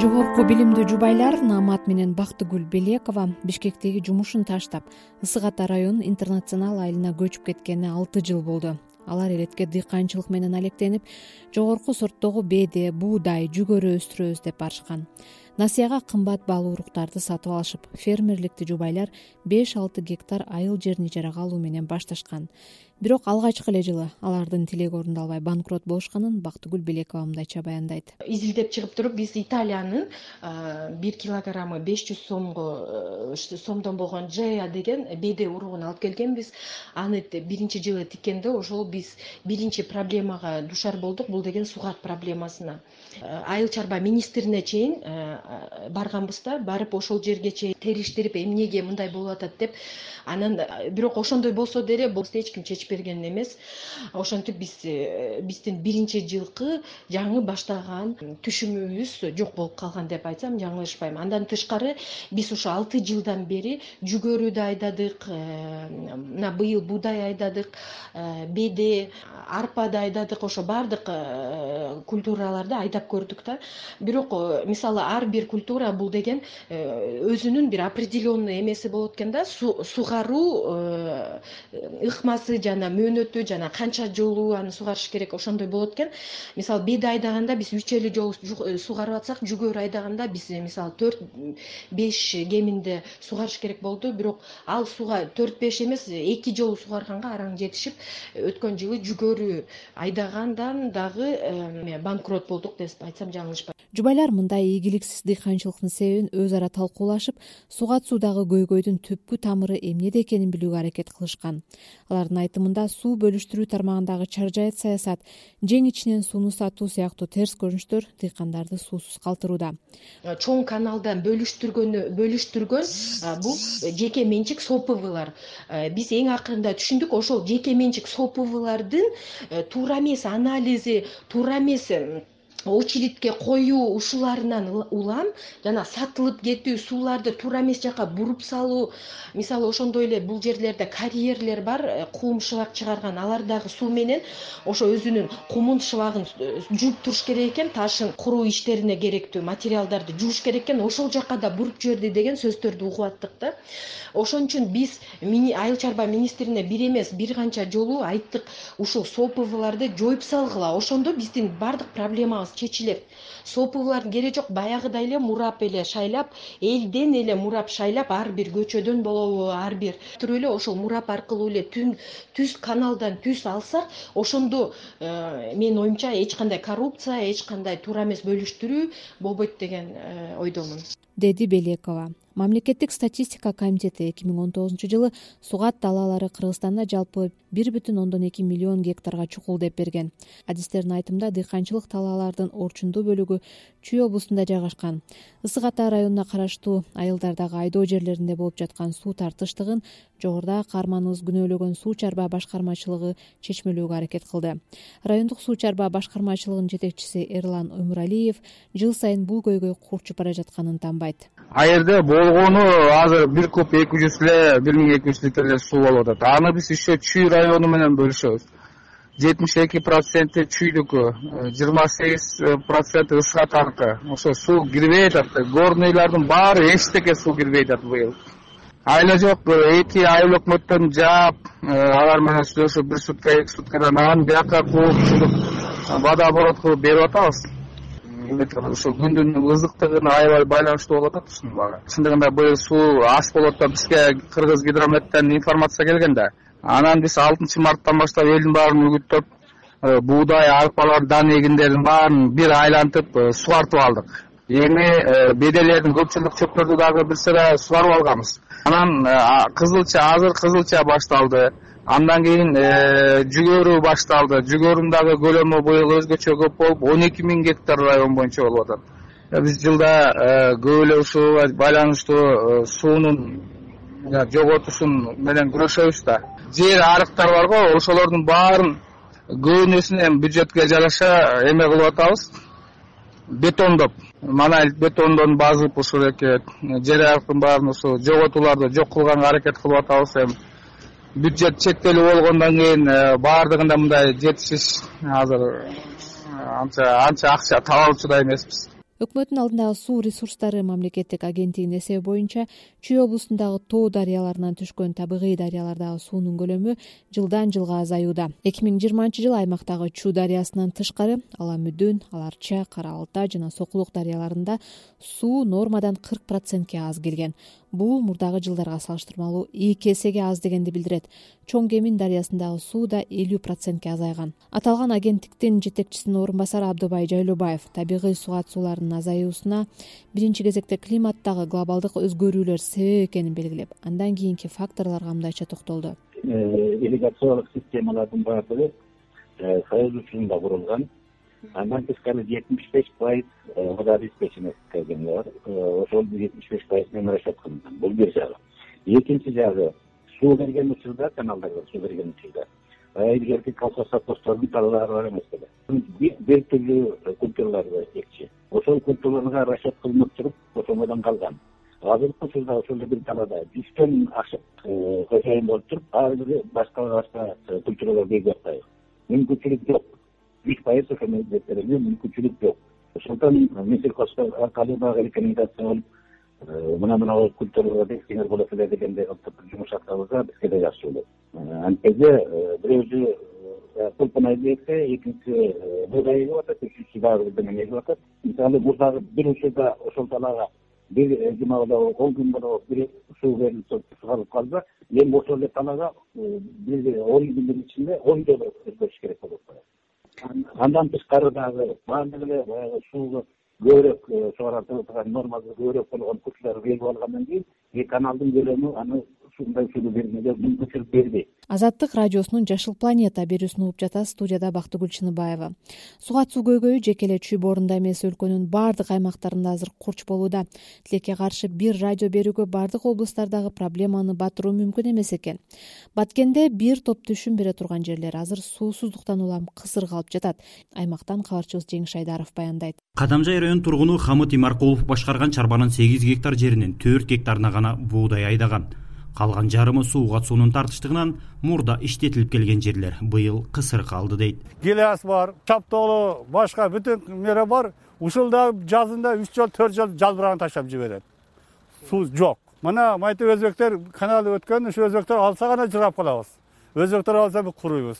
жогорку билимдүү жубайлар наамат менен бактыгүл белекова бишкектеги жумушун таштап ысык ата районунун интернационал айылына көчүп кеткенине алты жыл болду. Алар элетке дыйканчылык менен алектенип жогорку сорттогу бээде буудай жүгөрү өстүрөбүз деп барышкан. Насыяга кымбат баалуу уруктарды сатып алышып фермерликти жубайлар беш алты гектар айыл жерин ижарага алуу менен башташкан бирок алгачкы эле жылы алардын тилеги орундалбай банкрот болушканын бактыгүл белекова мындайча баяндайт. Изилдеп чыгып туруп биз италиянын бир килограммы беш жүз сомго сомдон болгон джея деген беде уругун алып келгенбиз. Аны биринчи жылы тиккенде ошол биз биринчи проблемага душар болдук бул деген сугат проблемасына. Айыл чарба министрине чейин барганбыз да барып ошол жерге чейин териштирип эмнеге мындай болуп атат деп анан бирок ошондой болсо деле бул эч ким чечип берген эмес. Ошентип биз э, биздин биринчи жылкы жаңы баштаган түшүмүбүз жок болуп калган деп айтсам жаңылышпайм. Андан тышкары биз ушу алты жылдан бери жүгөрү да айдадык э, мына быйыл буудай айдадык э, беде арпа да айдадык ошо баардык культураларды айдап көрдүк да. Бирок мисалы ар бир культура бул деген өзүнүн бир определенный эмеси болот экен да. Сугаруу ыкмасы жана мөөнөтү жана канча жолу аны сугарыш керек ошондой болот экен. Мисалы беди айдаганда биз үч элүү жолу э, сугарып атсак жүгөрү айдаганда биз э, мисалы төрт беш кеминде сугарыш керек болду. Бирок ал суга төрт беш эмес эки жолу сугарганга араң жетишип өткөн жылы жүгөрү айдагандан дагы э, банкрот болдук деп айтсам жаңылышпайм жубайлар мындай ийгиликсиз дыйканчылыктын себебин өз ара талкуулашып сугат суудагы көйгөйдүн түпкү тамыры эмнеде экенин билүүгө аракет кылышкан. Алардын айтымында суу бөлүштүрүү тармагындагы чаржайыт саясат жең ичинен сууну сатуу сыяктуу терс көрүнүштөр дыйкандарды суусуз калтырууда. Чоң каналдан бөлүштүргөнү бөлүштүргөн бул жеке менчик сопвлар биз эң акырында түшүндүк ошол жеке менчик сопвлардын э, туура эмес анализи туура эмес очередке коюу ушуларынан улам жана сатылып кетүү сууларды туура эмес жака буруп салуу. Мисалы ошондой эле бул жерлерде карьерлер бар э, кум шыбак чыгарган. Алар дагы суу менен ошо өзүнүн кумун шыбагын э, жууп туруш керек экен ташын куруу иштерине керектүү материалдарды жууш керек экен. Ошол жака да буруп жиберди деген сөздөрдү угуп аттык да. Ошон үчүн биз айыл чарба министрине бир эмес бир канча жолу айттык. Ушул сопвларды жоюп салгыла. Ошондо биздин баардык проблемабыз чечилет сопвлардын кереги жок баягыдай эле мурап эле шайлап элден эле мурап шайлап ар бир көчөдөн болобу ар бир туруп эле ошол мурап аркылуу эле түз каналдан түз алсак ошондо э, менин оюмча эч кандай коррупция эч кандай туура эмес бөлүштүрүү болбойт деген э, ойдомун деди белекова. Мамлекеттик статистика комитети эки миң он тогузунчу жылы сугат талаалары кыргызстанда жалпы бир бүтүн ондон эки миллион гектарга чукул деп берген. Адистердин айтымында дыйканчылык талаалардын орчундуу бөлүгү чүй облустунда жайгашкан. Ысык ата районуна караштуу айылдардагы айдоо жерлеринде болуп жаткан суу тартыштыгын жогоруда каарманыбыз күнөөлөгөн суу чарба башкармачылыгы чечмелөөгө аракет кылды. Райондук суу чарба башкармачылыгынын жетекчиси эрлан өмүралиев жыл сайын бул көйгөй курчуп бара жатканын тааныбайт ал жерде болгону азыр бир куб эки жүз эле бир миң эки жүз литр эле суу болуп атат. Аны биз еще чүй району менен бөлүшөбүз. Жетимиш эки проценти чүйдүкү жыйырма сегиз проценти ысык атаныкы ошо суу кирбей атат. Горныйлардын баары эчтеке суу кирбей атат быйыл. Айла жок эки айыл өкмөттөн жаап алар менен сүйлөшүп бир сутка эки суткадан анан бияка кууп ушинтип водооборот кылып берип атабыз ушул күндүн ызыктыгына аябай байланыштуу болуп атат ушунун баары чындыгында быйыл суу аз болот деп бизге кыргыз гидрометтен информация келген да. Анан биз алтынчы марттан баштап элдин баарын үгүттөп э, буудай арпалар дан эгиндердин баарын бир айлантып э, сугартып алдык. Эми э, беделердин көпчүлүк чөптөрдү дагы бир сыйра сугарып алганбыз. Анан кызылча азыр кызылча башталды андан кийин жүгөрү башталды. Жүгөрүнүн дагы көлөмү быйыл өзгөчө көп болуп он эки миң гектар район боюнча болуп атат. Биз жылда көп эле ушуга байланыштуу суунун жоготушун менен күрөшөбүз да. Жер арыктар барго ошолордун баарын көбүнөсүн эми бюджетке жараша эме кылып атабыз. Бетондоп монолит бетондон базып ушул эки жер арыктын баарын ушу жоготууларды жок кылганга аракет кылып атабыз эми бюджет чектелүү болгондон кийин э, баардыгында мындай жетишиш азыр э, анча анча акча таба алчу да эмеспиз. Өкмөттүн алдындагы суу ресурстары мамлекеттик агенттигинин эсеби боюнча чүй облусундагы тоо дарыяларынан түшкөн табигый дарыялардагы суунун көлөмү жылдан жылга азаюуда. Эки миң жыйырманчы жылы аймактагы чүү дарыясынан тышкары ала мүдүн ала арча кара алта жана сокулук дарыяларында суу нормадан кырк процентке аз келген бул мурдагы жылдарга салыштырмалуу эки эсеге аз дегенди билдирет. Чоң кемин дарыясындагы суу да элүү процентке азайган. Аталган агенттиктин жетекчисинин орун басары абдыбай жайлообаев табигый сугат сууларынын азаюусуна биринчи кезекте климаттагы глобалдык өзгөрүүлөр себеп экенин белгилеп андан кийинки факторлорго мындайча токтолду. Э, ирригациялык системалардын баардыгы э, союз учурунда курулган андан тышкары жетимиш беш пайыз э, водообеспеченность бар. Э, ошол жетимиш беш пайыз менен расчет кылынган бул бир жагы. Экинчи жагы суу берген учурда каналдарга суу берген учурда баягы илгерки колхозсовхоздордун талаалары бар эмес беле бир түрлүү культураларды экчи ошол культураларга расчет кылынып туруп ошондон калган. Азыркы учурда ошол эле бир талаада жүздөн ашык э, хозяин болуп туруп ар бири башка башка культураларды эгип атпайбы мүмкүнчүлүк жок жүз пайыз берүүгө мүмкүнчүлүк жок. Ошондуктан аркылуу дагы рекомендация болуп э, мына мына культураларды эксеңер болот эле дегендей кылып жумуш аткарылса бизге да жакшы болот. Э, антпесе э, бирөөсү кулпун эгсе экинчиси буудай эгип атат үчүнчүсү дагы бирдемени эгип атат. Мисалы мурдагы бир учурда ошол талаага бир жума болобу он күн болобу бир суу берилип сугарылып калса эми ошол эле талаага бир он күндүн ичинде он жолу өзгөрүш керек болуп атпайбы андан тышкары дагы баардык эле баягы сууну көбүрөөк э, сугарат турган нормасы көбүрөөк болгон культуралар эгип алгандан кийин каналдын көлөмү аны мүмкүнчүлүк азаттык радиосунун жашыл планета берүүсүн угуп жатасыз студияда бактыгүл чыныбаева. Сугат суу көйгөйү жеке эле чүй боорунда эмес өлкөнүн баардык аймактарында азыр курч болууда. Тилекке каршы бир радио берүүгө баардык облустардагы проблеманы батыруу мүмкүн эмес экен. Баткенде бир топ түшүм бере турган жерлер азыр суусуздуктан улам кысыр калып жатат. Аймактан кабарчыбыз жеңиш айдаров баяндайт. Кадамжай районунун тургуну хамыт имаркулов башкарган чарбанын сегиз гектар жеринин төрт гектарына гана буудай айдаган калган жарымы сууга суунун тартыштыгынан мурда иштетилип келген жерлер быйыл кысыр калды дейт. Гиляс бар чаптоолу башка бүтүн мере бар ушул дагы жазында үч жол төрт жол жалбырагын таштап жиберет. Суу жок. Мына мынтип өзбектер канал өткөн ушу өзбектер алса гана жыргап калабыз. Өзбектер алса биз куруйбуз.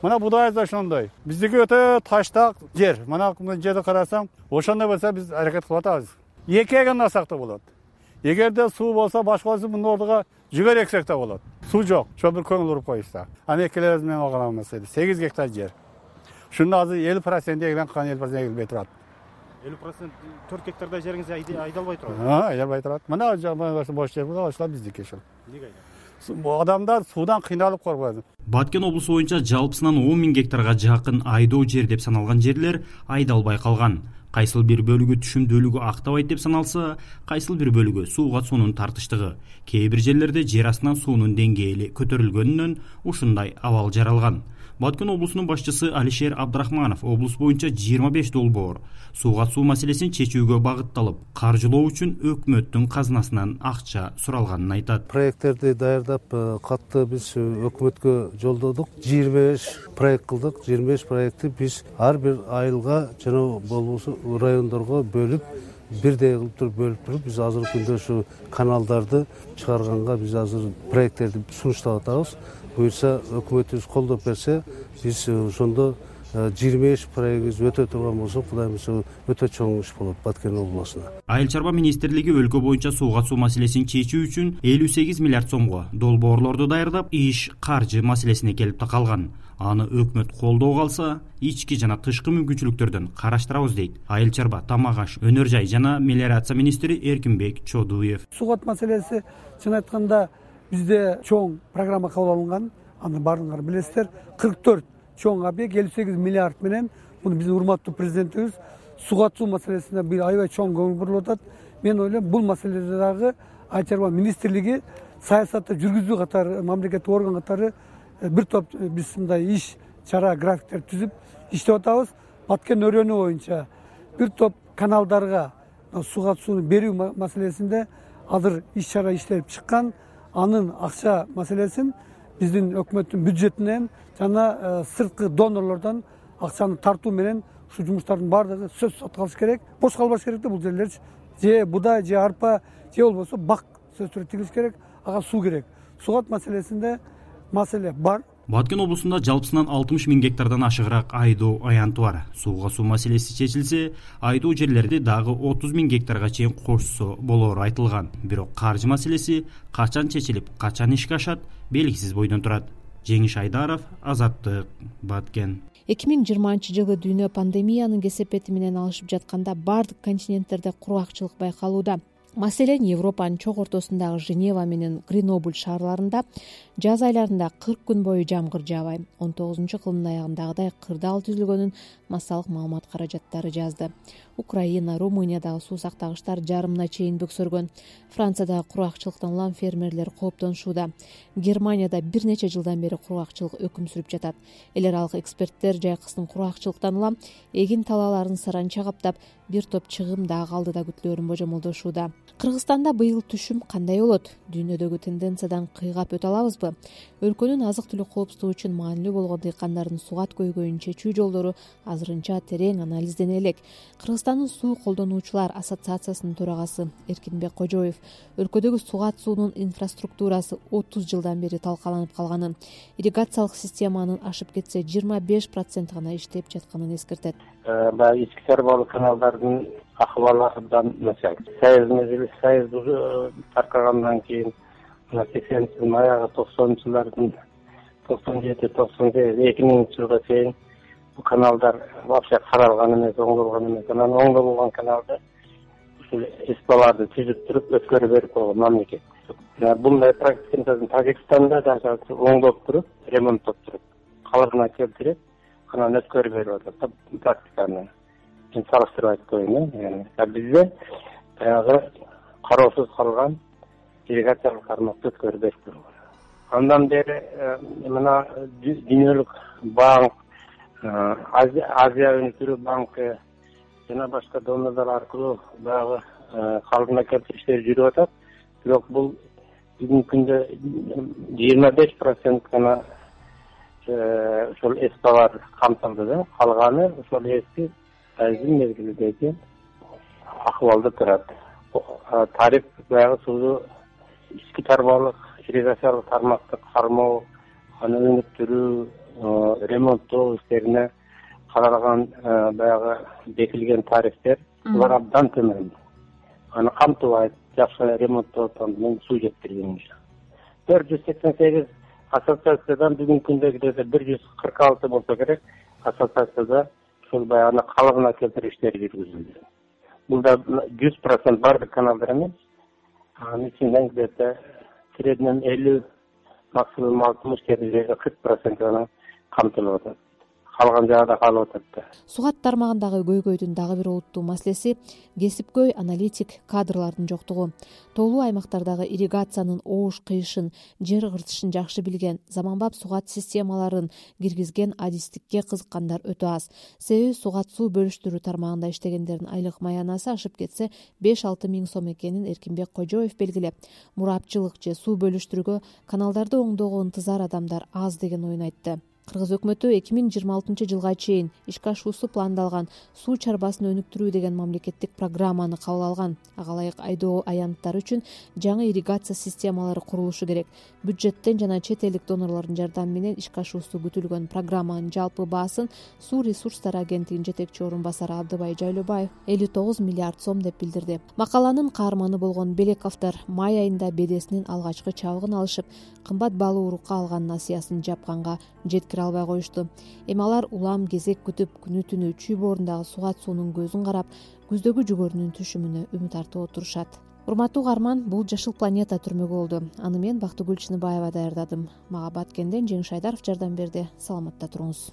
Мына будайыбыз да ошондой. Биздики өтө таштак жер. Мына жерди карасаң ошондой болсо биз аракет кылып атабыз. Эки эгенасак да болот. Эгерде суу болсо башка болсо мына ордуга жүгөр эксек да болот суу жок ошол бир көңүл буруп коюшса аны экелерибиз менен алганыбыз сегиз гектар жер. Ушунун азыр элүү проценти калган элүү процент эгилбей турат элүү процент төрт гектардай жериңиз айдалбай турат айдалбай турат мына бош жер ушулар биздики ушул эмнеге адамдар суудан кыйналып коркпойбу баткен облусу боюнча жалпысынан он миң гектарга жакын айдоо жер деп саналган жерлер айдалбай калган кайсыл бир бөлүгү түшүмдүүлүгү актабайт деп саналса кайсыл бир бөлүгү сууга суунун тартыштыгы кээ бир жерлерде жер астынан суунун деңгээли көтөрүлгөнүнөн ушундай абал жаралган баткен облусунун башчысы алишер абдрахманов облус боюнча жыйырма беш долбоор. Сууга суу маселесин чечүүгө багытталып каржылоо үчүн өкмөттүн казынасынан акча суралганын айтат. Проекттерди даярдап э, катты биз өкмөткө жолдодук. жыйырма беш проект кылдык. жыйырма беш проектти биз ар бир айылга жана болбосо райондорго бөлүп бирдей кылып туруп бөлүп туруп биз азыркы күндө ушу каналдарды чыгарганга биз азыр проекттерди сунуштап атабыз. Буюрса өкмөтүбүз колдоп берсе биз ошондо Э, жыйырма беш проектибиз өтө турган болсо кудай буюрса өтө чоң иш болот баткен облусуна айыл чарба министрлиги өлкө боюнча сууга суу маселесин чечүү үчүн элүү сегиз миллиард сомго долбоорлорду даярдап иш каржы маселесине келип такалган. Аны өкмөт колдоого алса ички жана тышкы мүмкүнчүлүктөрдөн караштырабыз дейт. Айыл чарба тамак аш өнөр жай жана мелиорация министри эркинбек чодуев. Сугат маселеси чын айтканда бизде чоң программа кабыл алынган. Аны баардыгыңар билесиздер. Кырк төрт чоң объект элүү сегиз миллиард менен муну биздин урматтуу президентибиз сугат суу маселесине аябай чоң көңүл буруп атат. Мен ойлойм бул маселеде дагы айыл чарба министрлиги саясатты жүргүзүү катары мамлекеттик орган катары э, бир топ э, биз мындай иш чара графиктерди түзүп иштеп атабыз. Баткен өрөөнү боюнча бир топ каналдарга сугат сууну берүү маселесинде азыр иш чара иштелип чыккан анын акча маселесин биздин өкмөттүн бюджетинен жана э, сырткы донорлордон акчаны тартуу менен ушул жумуштардын баардыгы сөзсүз аткарылыш керек бош калбаш керек да бул жерлерчи же буудай же арпа же болбосо бак сөзсүз түрдө тигилиш керек ага суу керек. Сугат маселесинде маселе бар баткен облусунда жалпысынан алтымыш миң гектардан ашыгыраак айдоо аянты бар. Сууга суу маселеси чечилсе айдоо жерлерди дагы отуз миң гектарга чейин кошсо болоору айтылган. Бирок каржы маселеси качан чечилип качан ишке ашат белгисиз бойдон турат. Жеңиш айдаров азаттык. Баткен. Эки миң жыйырманчы жылы дүйнө пандемиянын кесепети менен алышып жатканда баардык континенттерде кургакчылык байкалууда маселен европанын чок ортосундагы женева менен гренобль шаарларында жаз айларында кырк күн бою жамгыр жаабай он тогузунчу кылымдын аягындагыдай кырдаал түзүлгөнүн массалык маалымат каражаттары жазды украина румыниядагы суу сактагычтар жарымына чейин бөксөргөн. Франциядагы кургакчылыктан улам фермерлер кооптонушууда германияда бир нече жылдан бери кургакчылык өкүм сүрүп жатат. Эл аралык эксперттер жайкыстын кургакчылыктан улам эгин талааларын саранча каптап бир топ чыгым дагы алдыда күтүлөөрүн божомолдошууда. Кыргызстанда быйыл түшүм кандай болот? Дүйнөдөгү тенденциядан кыйгап өтө алабызбы? Өлкөнүн азык түлүк коопсуздугу үчүн маанилүү болгон дыйкандардын сугат көйгөйүн чечүү жолдору азырынча терең анализдене элек кыргызстандын суу колдонуучулар ассоциациясынын төрагасы эркинбек кожоев өлкөдөгү сугат суунун инфраструктурасы отуз жылдан бери талкаланып калганын ирригациялык системанын ашып кетсе жыйырма беш проценти гана иштеп жатканын эскертет. Э, баягы ички тармалуу каналдардын акыбалы абдан начар союз мезгили союз э, таркагандан кийин мына сексенинчи жылдын аягы токсонунчу жылдардын токсон жети токсон сегиз эки миңинчи жылга чейин каналдар вообще каралган эмес оңдолгон эмес. Анан оңдолгон каналды ушул эспаларды түзүп туруп өткөрүп берип койгон мамлекет. Мындай практиканы тажикстанда даже оңдоп туруп ремонттоп туруп калыбына келтирип анан өткөрүп берип атат да практиканы. Мен салыштырып айтып коеюн э а бизде баягы кароосуз калган ирригациялык тармакты өткөрүп берип койгон андан бери э, мына дүйнөлүк банк э, азия өнүктүрүү банкы жана башка донорлор аркылуу баягы э, калыбына келтирүү иштери жүрүп атат. Бирок бул бүгүнкү күндө жыйырма беш процент гана ошол эспалар камтылды да. Калганы ошол эски айдын мезгилидеги акыбалда турат. Тариф баягы сууну ички тармалык ирригациялык тармакты кармоо аны өнүктүрүү ремонттоо иштерине каралган баягы бекилген тарифтер булар абдан төмөн аны камтыбайт жакшы ремонттоп атканда менен суу жеткирген төрт жүз сексен сегиз ассоциациядан бүгүнкү күндөгүдөй бир жүз кырк алты болсо керек ассоциацияда ушул баягы аны калыбына келтирүү иштери жүргүзүлдү. Бул да жүз процент баардык каналдар эмес. Анын ичинен где то среднем элүү максимум алтымыш кээ бир кырк процент гана камтылып атат. Калган жагы да калып атат да. Сугат тармагындагы көйгөйдүн дагы бир олуттуу маселеси кесипкөй аналитик кадрлардын жоктугу. Тоолуу аймактардагы ирригациянын оош кыйышын жер кыртышын жакшы билген заманбап сугат системаларын киргизген адистикке кызыккандар өтө аз. Себеби сугат суу бөлүштүрүү тармагында иштегендердин айлык маянасы ашып кетсе беш алты миң сом экенин эркинбек кожоев белгилеп. Мурапчылык же суу бөлүштүрүүгө каналдарды оңдоого ынтызар адамдар аз деген оюн айтты кыргыз өкмөтү эки миң жыйырма алтынчы жылга чейин ишке ашуусу пландалган суу чарбасын өнүктүрүү деген мамлекеттик программаны кабыл алган. Ага ылайык айдоо аянттары үчүн жаңы ирригация системалары курулушу керек. Бюджеттен жана чет элдик донорлордун жардамы менен ишке ашуусу күтүлгөн программанын жалпы баасын суу ресурстары агенттигинин жетекчи орун басары абдыбай жайлообаев элүү тогуз миллиард сом деп билдирди. Макаланын каарманы болгон белековдор май айында бедесинин алгачкы чабыгын алышып кымбат баалуу урукка алган насыясын жапканга жеткире албай коюшту. Эми алар улам кезек күтүп күнү түнү чүй боорундагы сугат суунун көзүн карап күздөгү жүгөрүнүн түшүмүнө үмүт артып отурушат. Урматтуу угарман бул жашыл планета түрмөгү болду. Аны мен бактыгүл чыныбаева даярдадым. Мага баткенден жеңиш айдаров жардам берди. Саламатта туруңуз